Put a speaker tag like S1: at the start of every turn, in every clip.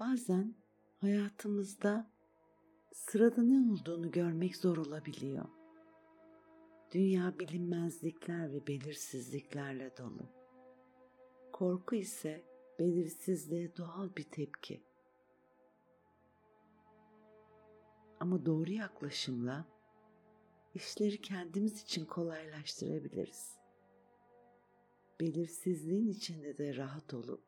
S1: Bazen hayatımızda sırada ne olduğunu görmek zor olabiliyor. Dünya bilinmezlikler ve belirsizliklerle dolu. Korku ise belirsizliğe doğal bir tepki. Ama doğru yaklaşımla işleri kendimiz için kolaylaştırabiliriz. Belirsizliğin içinde de rahat olup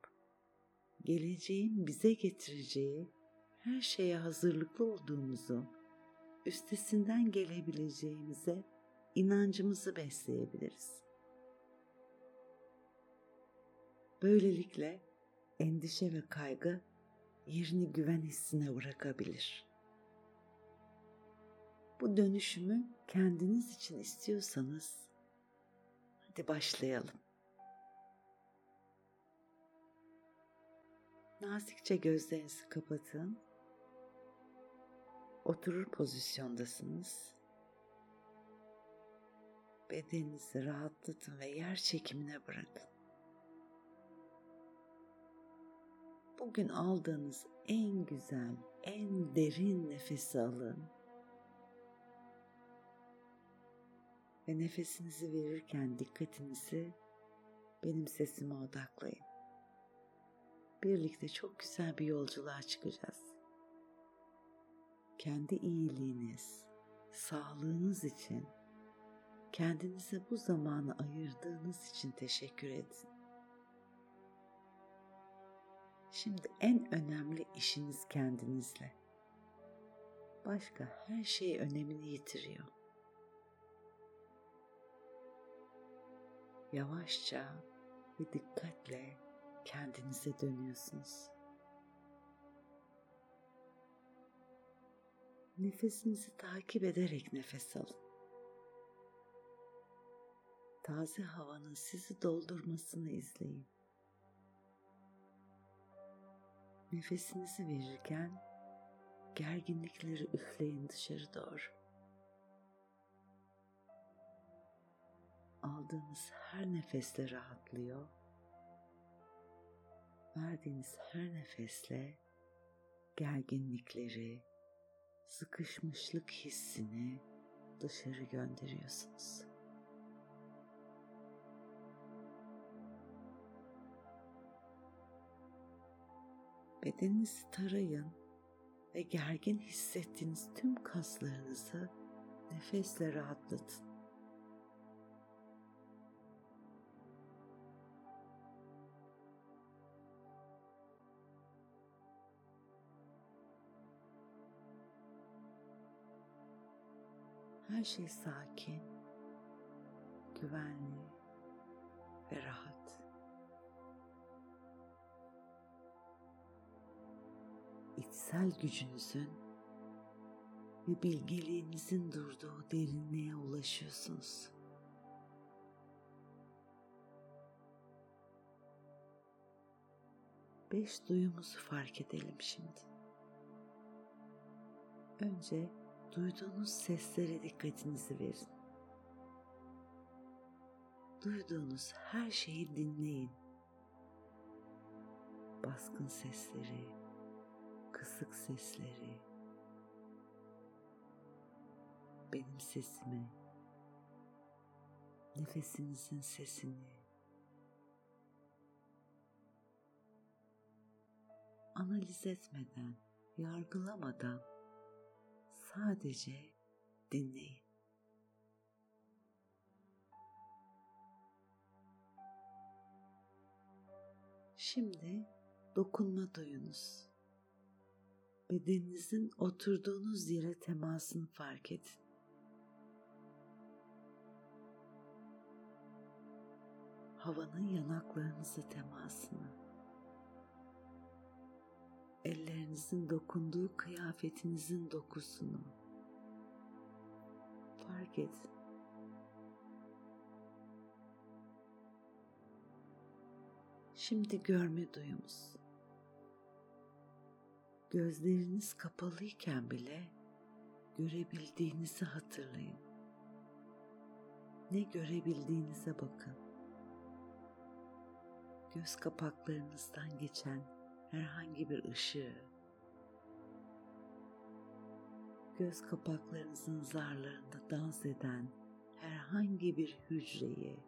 S1: geleceğin bize getireceği her şeye hazırlıklı olduğumuzu, üstesinden gelebileceğimize inancımızı besleyebiliriz. Böylelikle endişe ve kaygı yerini güven hissine bırakabilir. Bu dönüşümü kendiniz için istiyorsanız hadi başlayalım. Nazikçe gözlerinizi kapatın. Oturur pozisyondasınız. Bedeninizi rahatlatın ve yer çekimine bırakın. Bugün aldığınız en güzel, en derin nefesi alın. Ve nefesinizi verirken dikkatinizi benim sesime odaklayın. Birlikte çok güzel bir yolculuğa çıkacağız. Kendi iyiliğiniz, sağlığınız için kendinize bu zamanı ayırdığınız için teşekkür edin. Şimdi en önemli işiniz kendinizle. Başka her şey önemini yitiriyor. Yavaşça ve dikkatle kendinize dönüyorsunuz. Nefesinizi takip ederek nefes alın. Taze havanın sizi doldurmasını izleyin. Nefesinizi verirken gerginlikleri üfleyin dışarı doğru. Aldığınız her nefesle rahatlıyor. Verdiğiniz her nefesle gerginlikleri, sıkışmışlık hissini dışarı gönderiyorsunuz. Bedeninizi tarayın ve gergin hissettiğiniz tüm kaslarınızı nefesle rahatlatın. Her şey sakin, güvenli ve rahat. içsel gücünüzün ve bilgeliğinizin durduğu derinliğe ulaşıyorsunuz. Beş duyumuzu fark edelim şimdi. Önce duyduğunuz seslere dikkatinizi verin. Duyduğunuz her şeyi dinleyin. Baskın sesleri, kısık sesleri, benim sesimi, nefesinizin sesini, analiz etmeden, yargılamadan sadece dinleyin. Şimdi dokunma duyunuz bedeninizin oturduğunuz yere temasını fark edin. Havanın yanaklarınıza temasını, ellerinizin dokunduğu kıyafetinizin dokusunu fark edin. Şimdi görme duyumuz gözleriniz kapalıyken bile görebildiğinizi hatırlayın. Ne görebildiğinize bakın. Göz kapaklarınızdan geçen herhangi bir ışığı, göz kapaklarınızın zarlarında dans eden herhangi bir hücreyi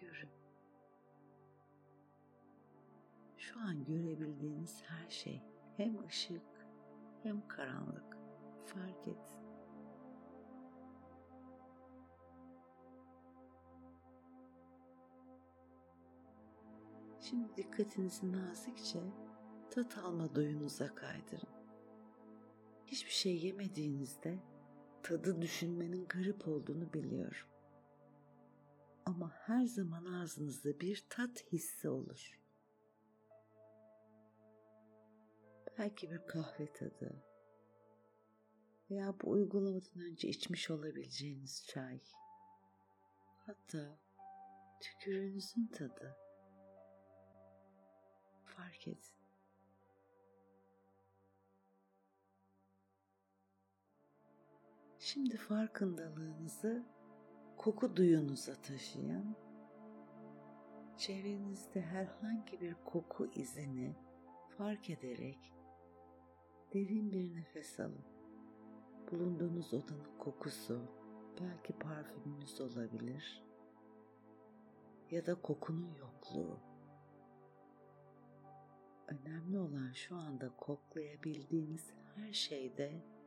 S1: görün. Şu an görebildiğiniz her şey hem ışık hem karanlık fark et. Şimdi dikkatinizi nazikçe tat alma duyunuza kaydırın. Hiçbir şey yemediğinizde tadı düşünmenin garip olduğunu biliyorum. Ama her zaman ağzınızda bir tat hissi olur. Belki bir kahve tadı veya bu uygulamadan önce içmiş olabileceğiniz çay. Hatta tükürüğünüzün tadı. Fark edin. Şimdi farkındalığınızı koku duyunuza taşıyın. Çevrenizde herhangi bir koku izini fark ederek derin bir nefes alın. Bulunduğunuz odanın kokusu, belki parfümünüz olabilir ya da kokunun yokluğu. Önemli olan şu anda koklayabildiğiniz her şeyde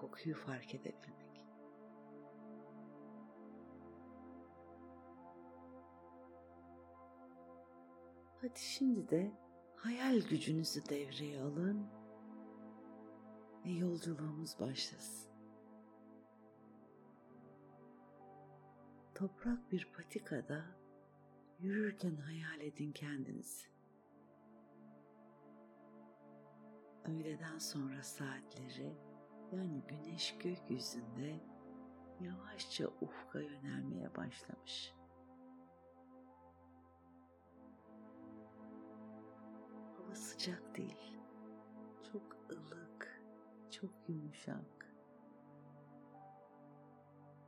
S1: kokuyu fark edebilmek. Hadi şimdi de hayal gücünüzü devreye alın ve yolculuğumuz başlasın. Toprak bir patikada yürürken hayal edin kendinizi. Öğleden sonra saatleri yani güneş gökyüzünde yavaşça ufka yönelmeye başlamış. Hava sıcak değil, çok ılık, çok yumuşak.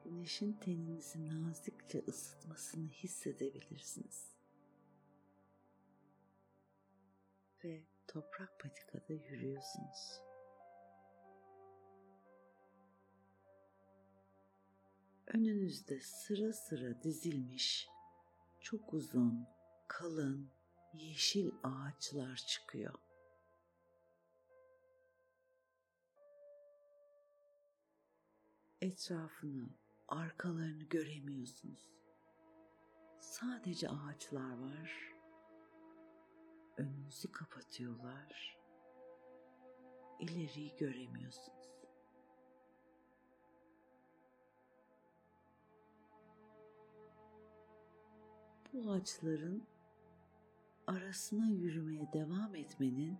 S1: Güneşin teninizi nazikçe ısıtmasını hissedebilirsiniz. Ve toprak patikada yürüyorsunuz. Önünüzde sıra sıra dizilmiş çok uzun, kalın, yeşil ağaçlar çıkıyor. Etrafını, arkalarını göremiyorsunuz. Sadece ağaçlar var. Önünüzü kapatıyorlar. İleriyi göremiyorsunuz. Bu ağaçların arasına yürümeye devam etmenin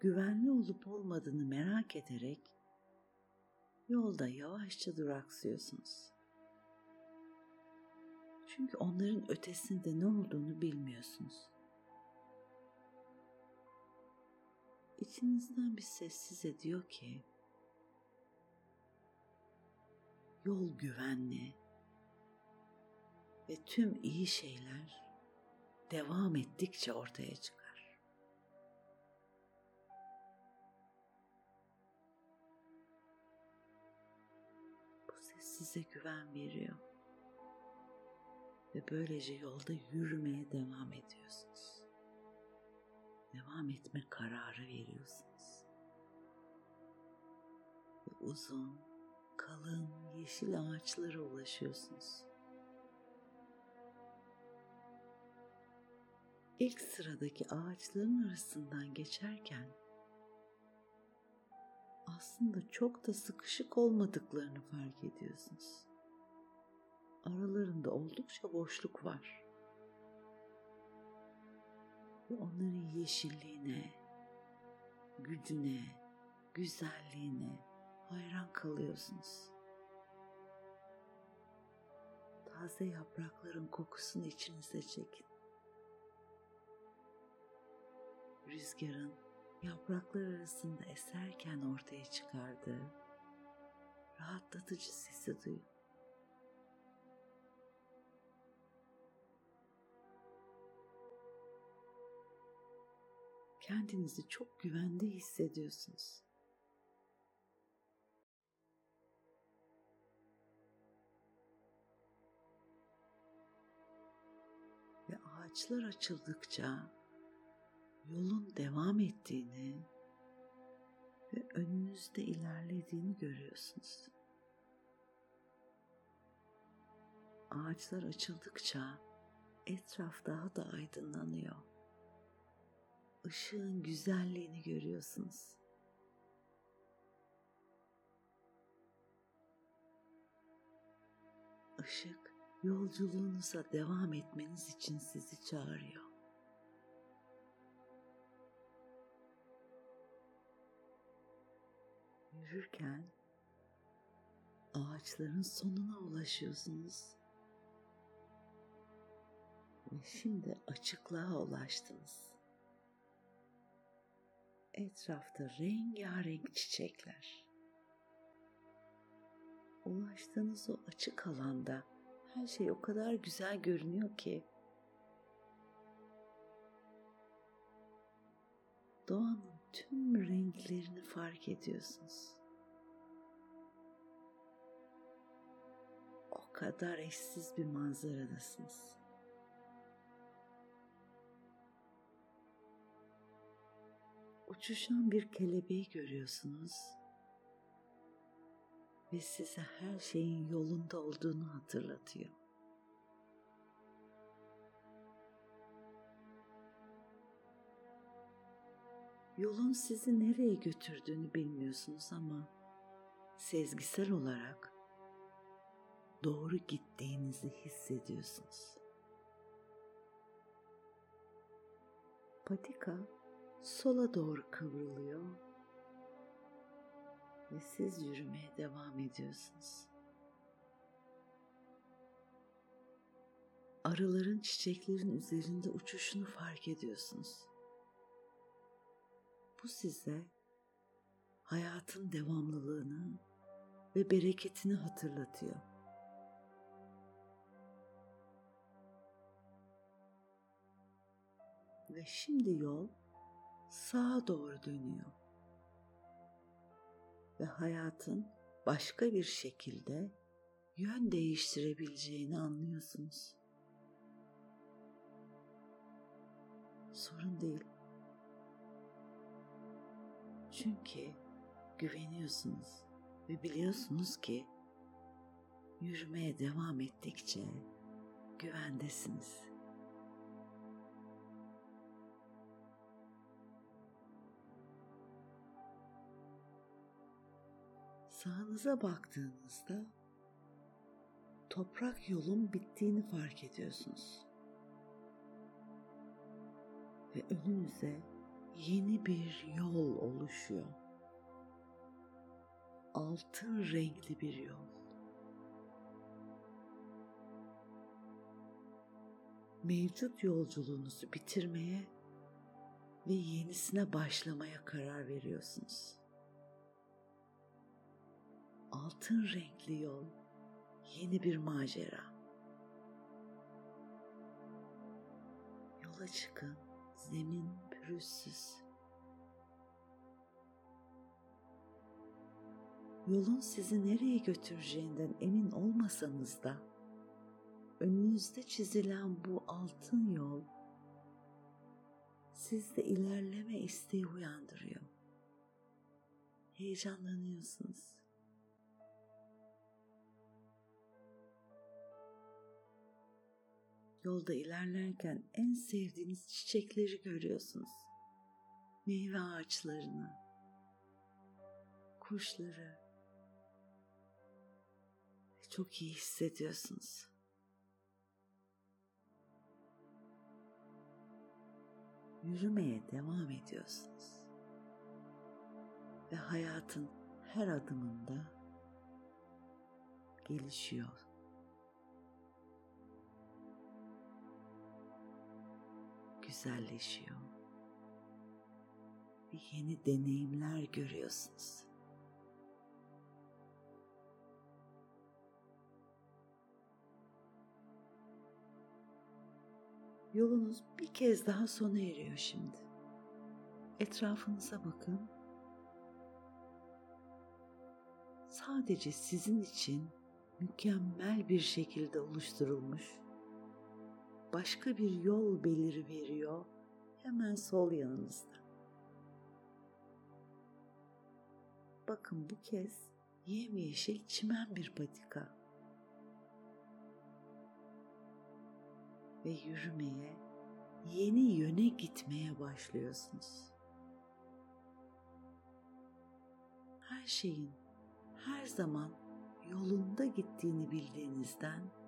S1: güvenli olup olmadığını merak ederek yolda yavaşça duraksıyorsunuz. Çünkü onların ötesinde ne olduğunu bilmiyorsunuz. İçinizden bir ses size diyor ki yol güvenli ve tüm iyi şeyler devam ettikçe ortaya çıkar. Bu ses size güven veriyor. Ve böylece yolda yürümeye devam ediyorsunuz. Devam etme kararı veriyorsunuz. Ve uzun, kalın yeşil ağaçlara ulaşıyorsunuz. İlk sıradaki ağaçların arasından geçerken aslında çok da sıkışık olmadıklarını fark ediyorsunuz. Aralarında oldukça boşluk var. Ve onların yeşilliğine, gücüne, güzelliğine hayran kalıyorsunuz. Taze yaprakların kokusunu içinize çekin. rüzgarın yapraklar arasında eserken ortaya çıkardığı rahatlatıcı sesi duyun. Kendinizi çok güvende hissediyorsunuz. Ve ağaçlar açıldıkça yolun devam ettiğini ve önünüzde ilerlediğini görüyorsunuz. Ağaçlar açıldıkça etraf daha da aydınlanıyor. Işığın güzelliğini görüyorsunuz. Işık yolculuğunuza devam etmeniz için sizi çağırıyor. Yürürken ağaçların sonuna ulaşıyorsunuz. Ve şimdi açıklığa ulaştınız. Etrafta rengarenk çiçekler. Ulaştığınız o açık alanda her şey o kadar güzel görünüyor ki doğanın tüm renklerini fark ediyorsunuz. O kadar eşsiz bir manzaradasınız. Uçuşan bir kelebeği görüyorsunuz ve size her şeyin yolunda olduğunu hatırlatıyor. Yolun sizi nereye götürdüğünü bilmiyorsunuz ama sezgisel olarak doğru gittiğinizi hissediyorsunuz. Patika sola doğru kıvrılıyor ve siz yürümeye devam ediyorsunuz. Arıların çiçeklerin üzerinde uçuşunu fark ediyorsunuz. Bu size hayatın devamlılığını ve bereketini hatırlatıyor. Ve şimdi yol sağa doğru dönüyor. Ve hayatın başka bir şekilde yön değiştirebileceğini anlıyorsunuz. Sorun değil. Çünkü güveniyorsunuz ve biliyorsunuz ki yürümeye devam ettikçe güvendesiniz. Sağınıza baktığınızda toprak yolun bittiğini fark ediyorsunuz. Ve önünüze yeni bir yol oluşuyor. Altın renkli bir yol. Mevcut yolculuğunuzu bitirmeye ve yenisine başlamaya karar veriyorsunuz. Altın renkli yol, yeni bir macera. Yola çıkın, zemin pürüzsüz. Yolun sizi nereye götüreceğinden emin olmasanız da önünüzde çizilen bu altın yol sizde ilerleme isteği uyandırıyor. Heyecanlanıyorsunuz. Yolda ilerlerken en sevdiğiniz çiçekleri görüyorsunuz. Meyve ağaçlarını, kuşları. Çok iyi hissediyorsunuz. Yürümeye devam ediyorsunuz. Ve hayatın her adımında gelişiyor güzelleşiyor. Ve yeni deneyimler görüyorsunuz. Yolunuz bir kez daha sona eriyor şimdi. Etrafınıza bakın. Sadece sizin için mükemmel bir şekilde oluşturulmuş başka bir yol beliri veriyor hemen sol yanınızda. Bakın bu kez yemyeşil çimen bir patika. Ve yürümeye, yeni yöne gitmeye başlıyorsunuz. Her şeyin her zaman yolunda gittiğini bildiğinizden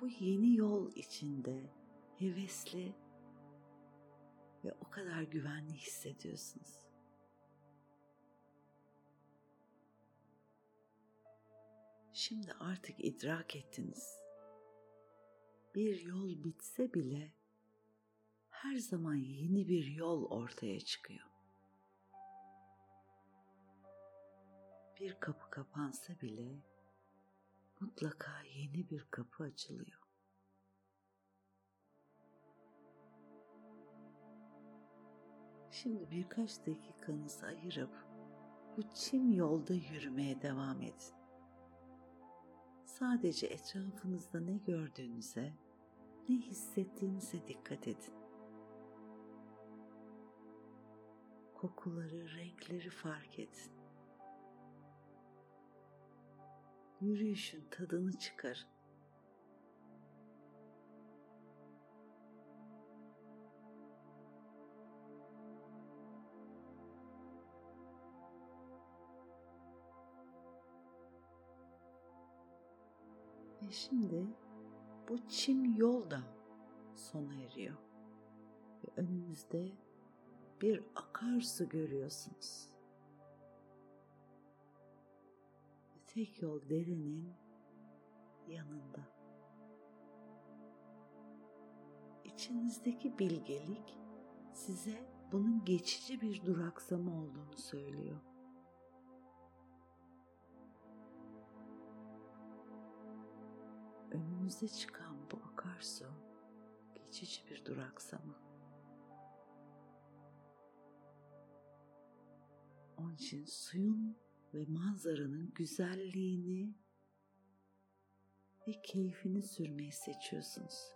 S1: bu yeni yol içinde hevesli ve o kadar güvenli hissediyorsunuz. Şimdi artık idrak ettiniz. Bir yol bitse bile her zaman yeni bir yol ortaya çıkıyor. Bir kapı kapansa bile mutlaka yeni bir kapı açılıyor. Şimdi birkaç dakikanızı ayırıp bu çim yolda yürümeye devam edin. Sadece etrafınızda ne gördüğünüze, ne hissettiğinize dikkat edin. Kokuları, renkleri fark edin. Yürüyüşün tadını çıkarın. Ve şimdi bu çim yolda sona eriyor. Ve önünüzde bir akarsu görüyorsunuz. Tek yol derenin yanında. İçinizdeki bilgelik size bunun geçici bir duraksama olduğunu söylüyor. önümüze çıkan bu akarsu geçici bir duraksama. Onun için suyun ve manzaranın güzelliğini ve keyfini sürmeyi seçiyorsunuz.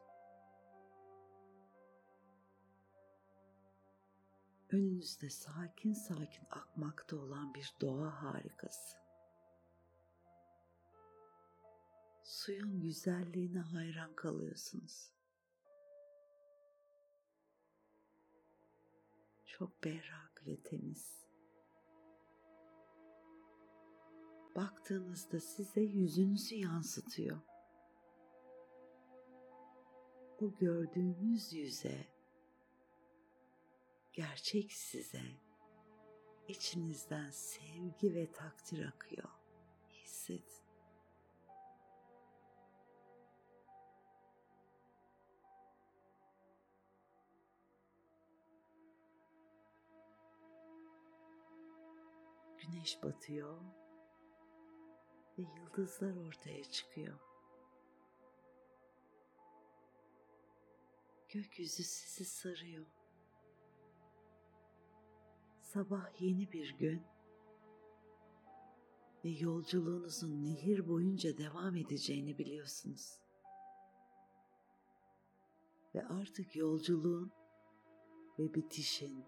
S1: Önünüzde sakin sakin akmakta olan bir doğa harikası. suyun güzelliğine hayran kalıyorsunuz. Çok berrak ve temiz. Baktığınızda size yüzünüzü yansıtıyor. O gördüğünüz yüze, gerçek size içinizden sevgi ve takdir akıyor. Hissedin. güneş batıyor ve yıldızlar ortaya çıkıyor. Gökyüzü sizi sarıyor. Sabah yeni bir gün ve yolculuğunuzun nehir boyunca devam edeceğini biliyorsunuz. Ve artık yolculuğun ve bitişin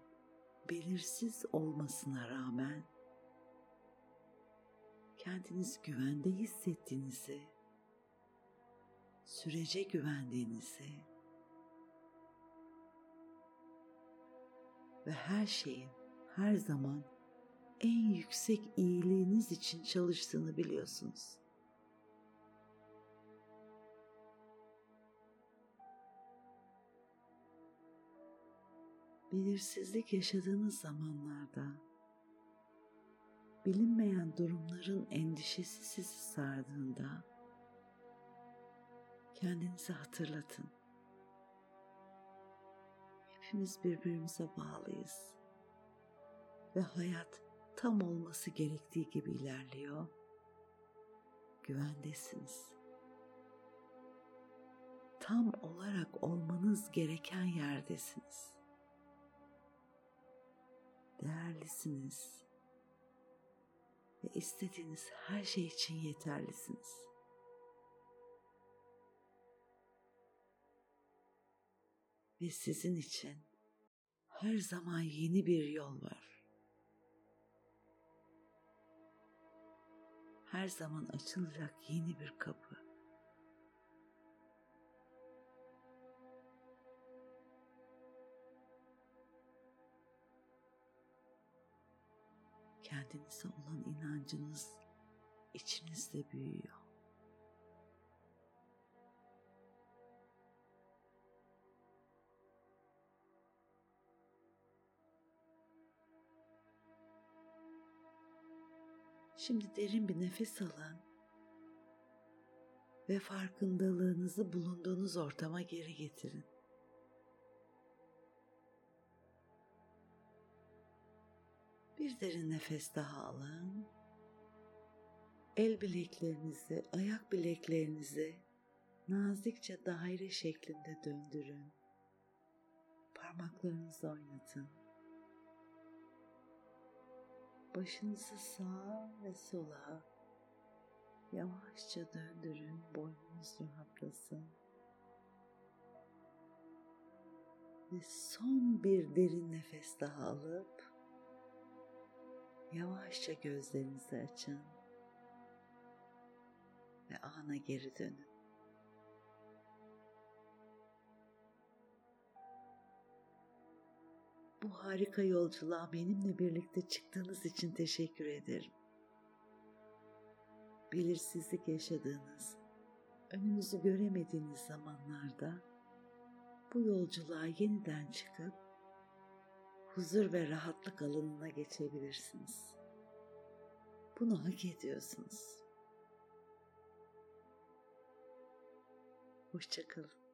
S1: belirsiz olmasına rağmen kendiniz güvende hissettiğinizi, sürece güvendiğinizi ve her şeyin her zaman en yüksek iyiliğiniz için çalıştığını biliyorsunuz. Belirsizlik yaşadığınız zamanlarda bilinmeyen durumların endişesi sizi sardığında kendinizi hatırlatın. Hepimiz birbirimize bağlıyız ve hayat tam olması gerektiği gibi ilerliyor. Güvendesiniz. Tam olarak olmanız gereken yerdesiniz. değerlisiniz ve istediğiniz her şey için yeterlisiniz. Ve sizin için her zaman yeni bir yol var. Her zaman açılacak yeni bir kapı. Kendinize olan inancınız içinizde büyüyor. Şimdi derin bir nefes alın ve farkındalığınızı bulunduğunuz ortama geri getirin. Bir derin nefes daha alın. El bileklerinizi, ayak bileklerinizi nazikçe daire şeklinde döndürün. Parmaklarınızı oynatın. Başınızı sağa ve sola yavaşça döndürün. Boynunuz rahatlasın. Ve son bir derin nefes daha alıp Yavaşça gözlerinizi açın ve ana geri dönün. Bu harika yolculuğa benimle birlikte çıktığınız için teşekkür ederim. Belirsizlik yaşadığınız, önünüzü göremediğiniz zamanlarda bu yolculuğa yeniden çıkıp huzur ve rahatlık alanına geçebilirsiniz. Bunu hak ediyorsunuz. Hoşçakalın.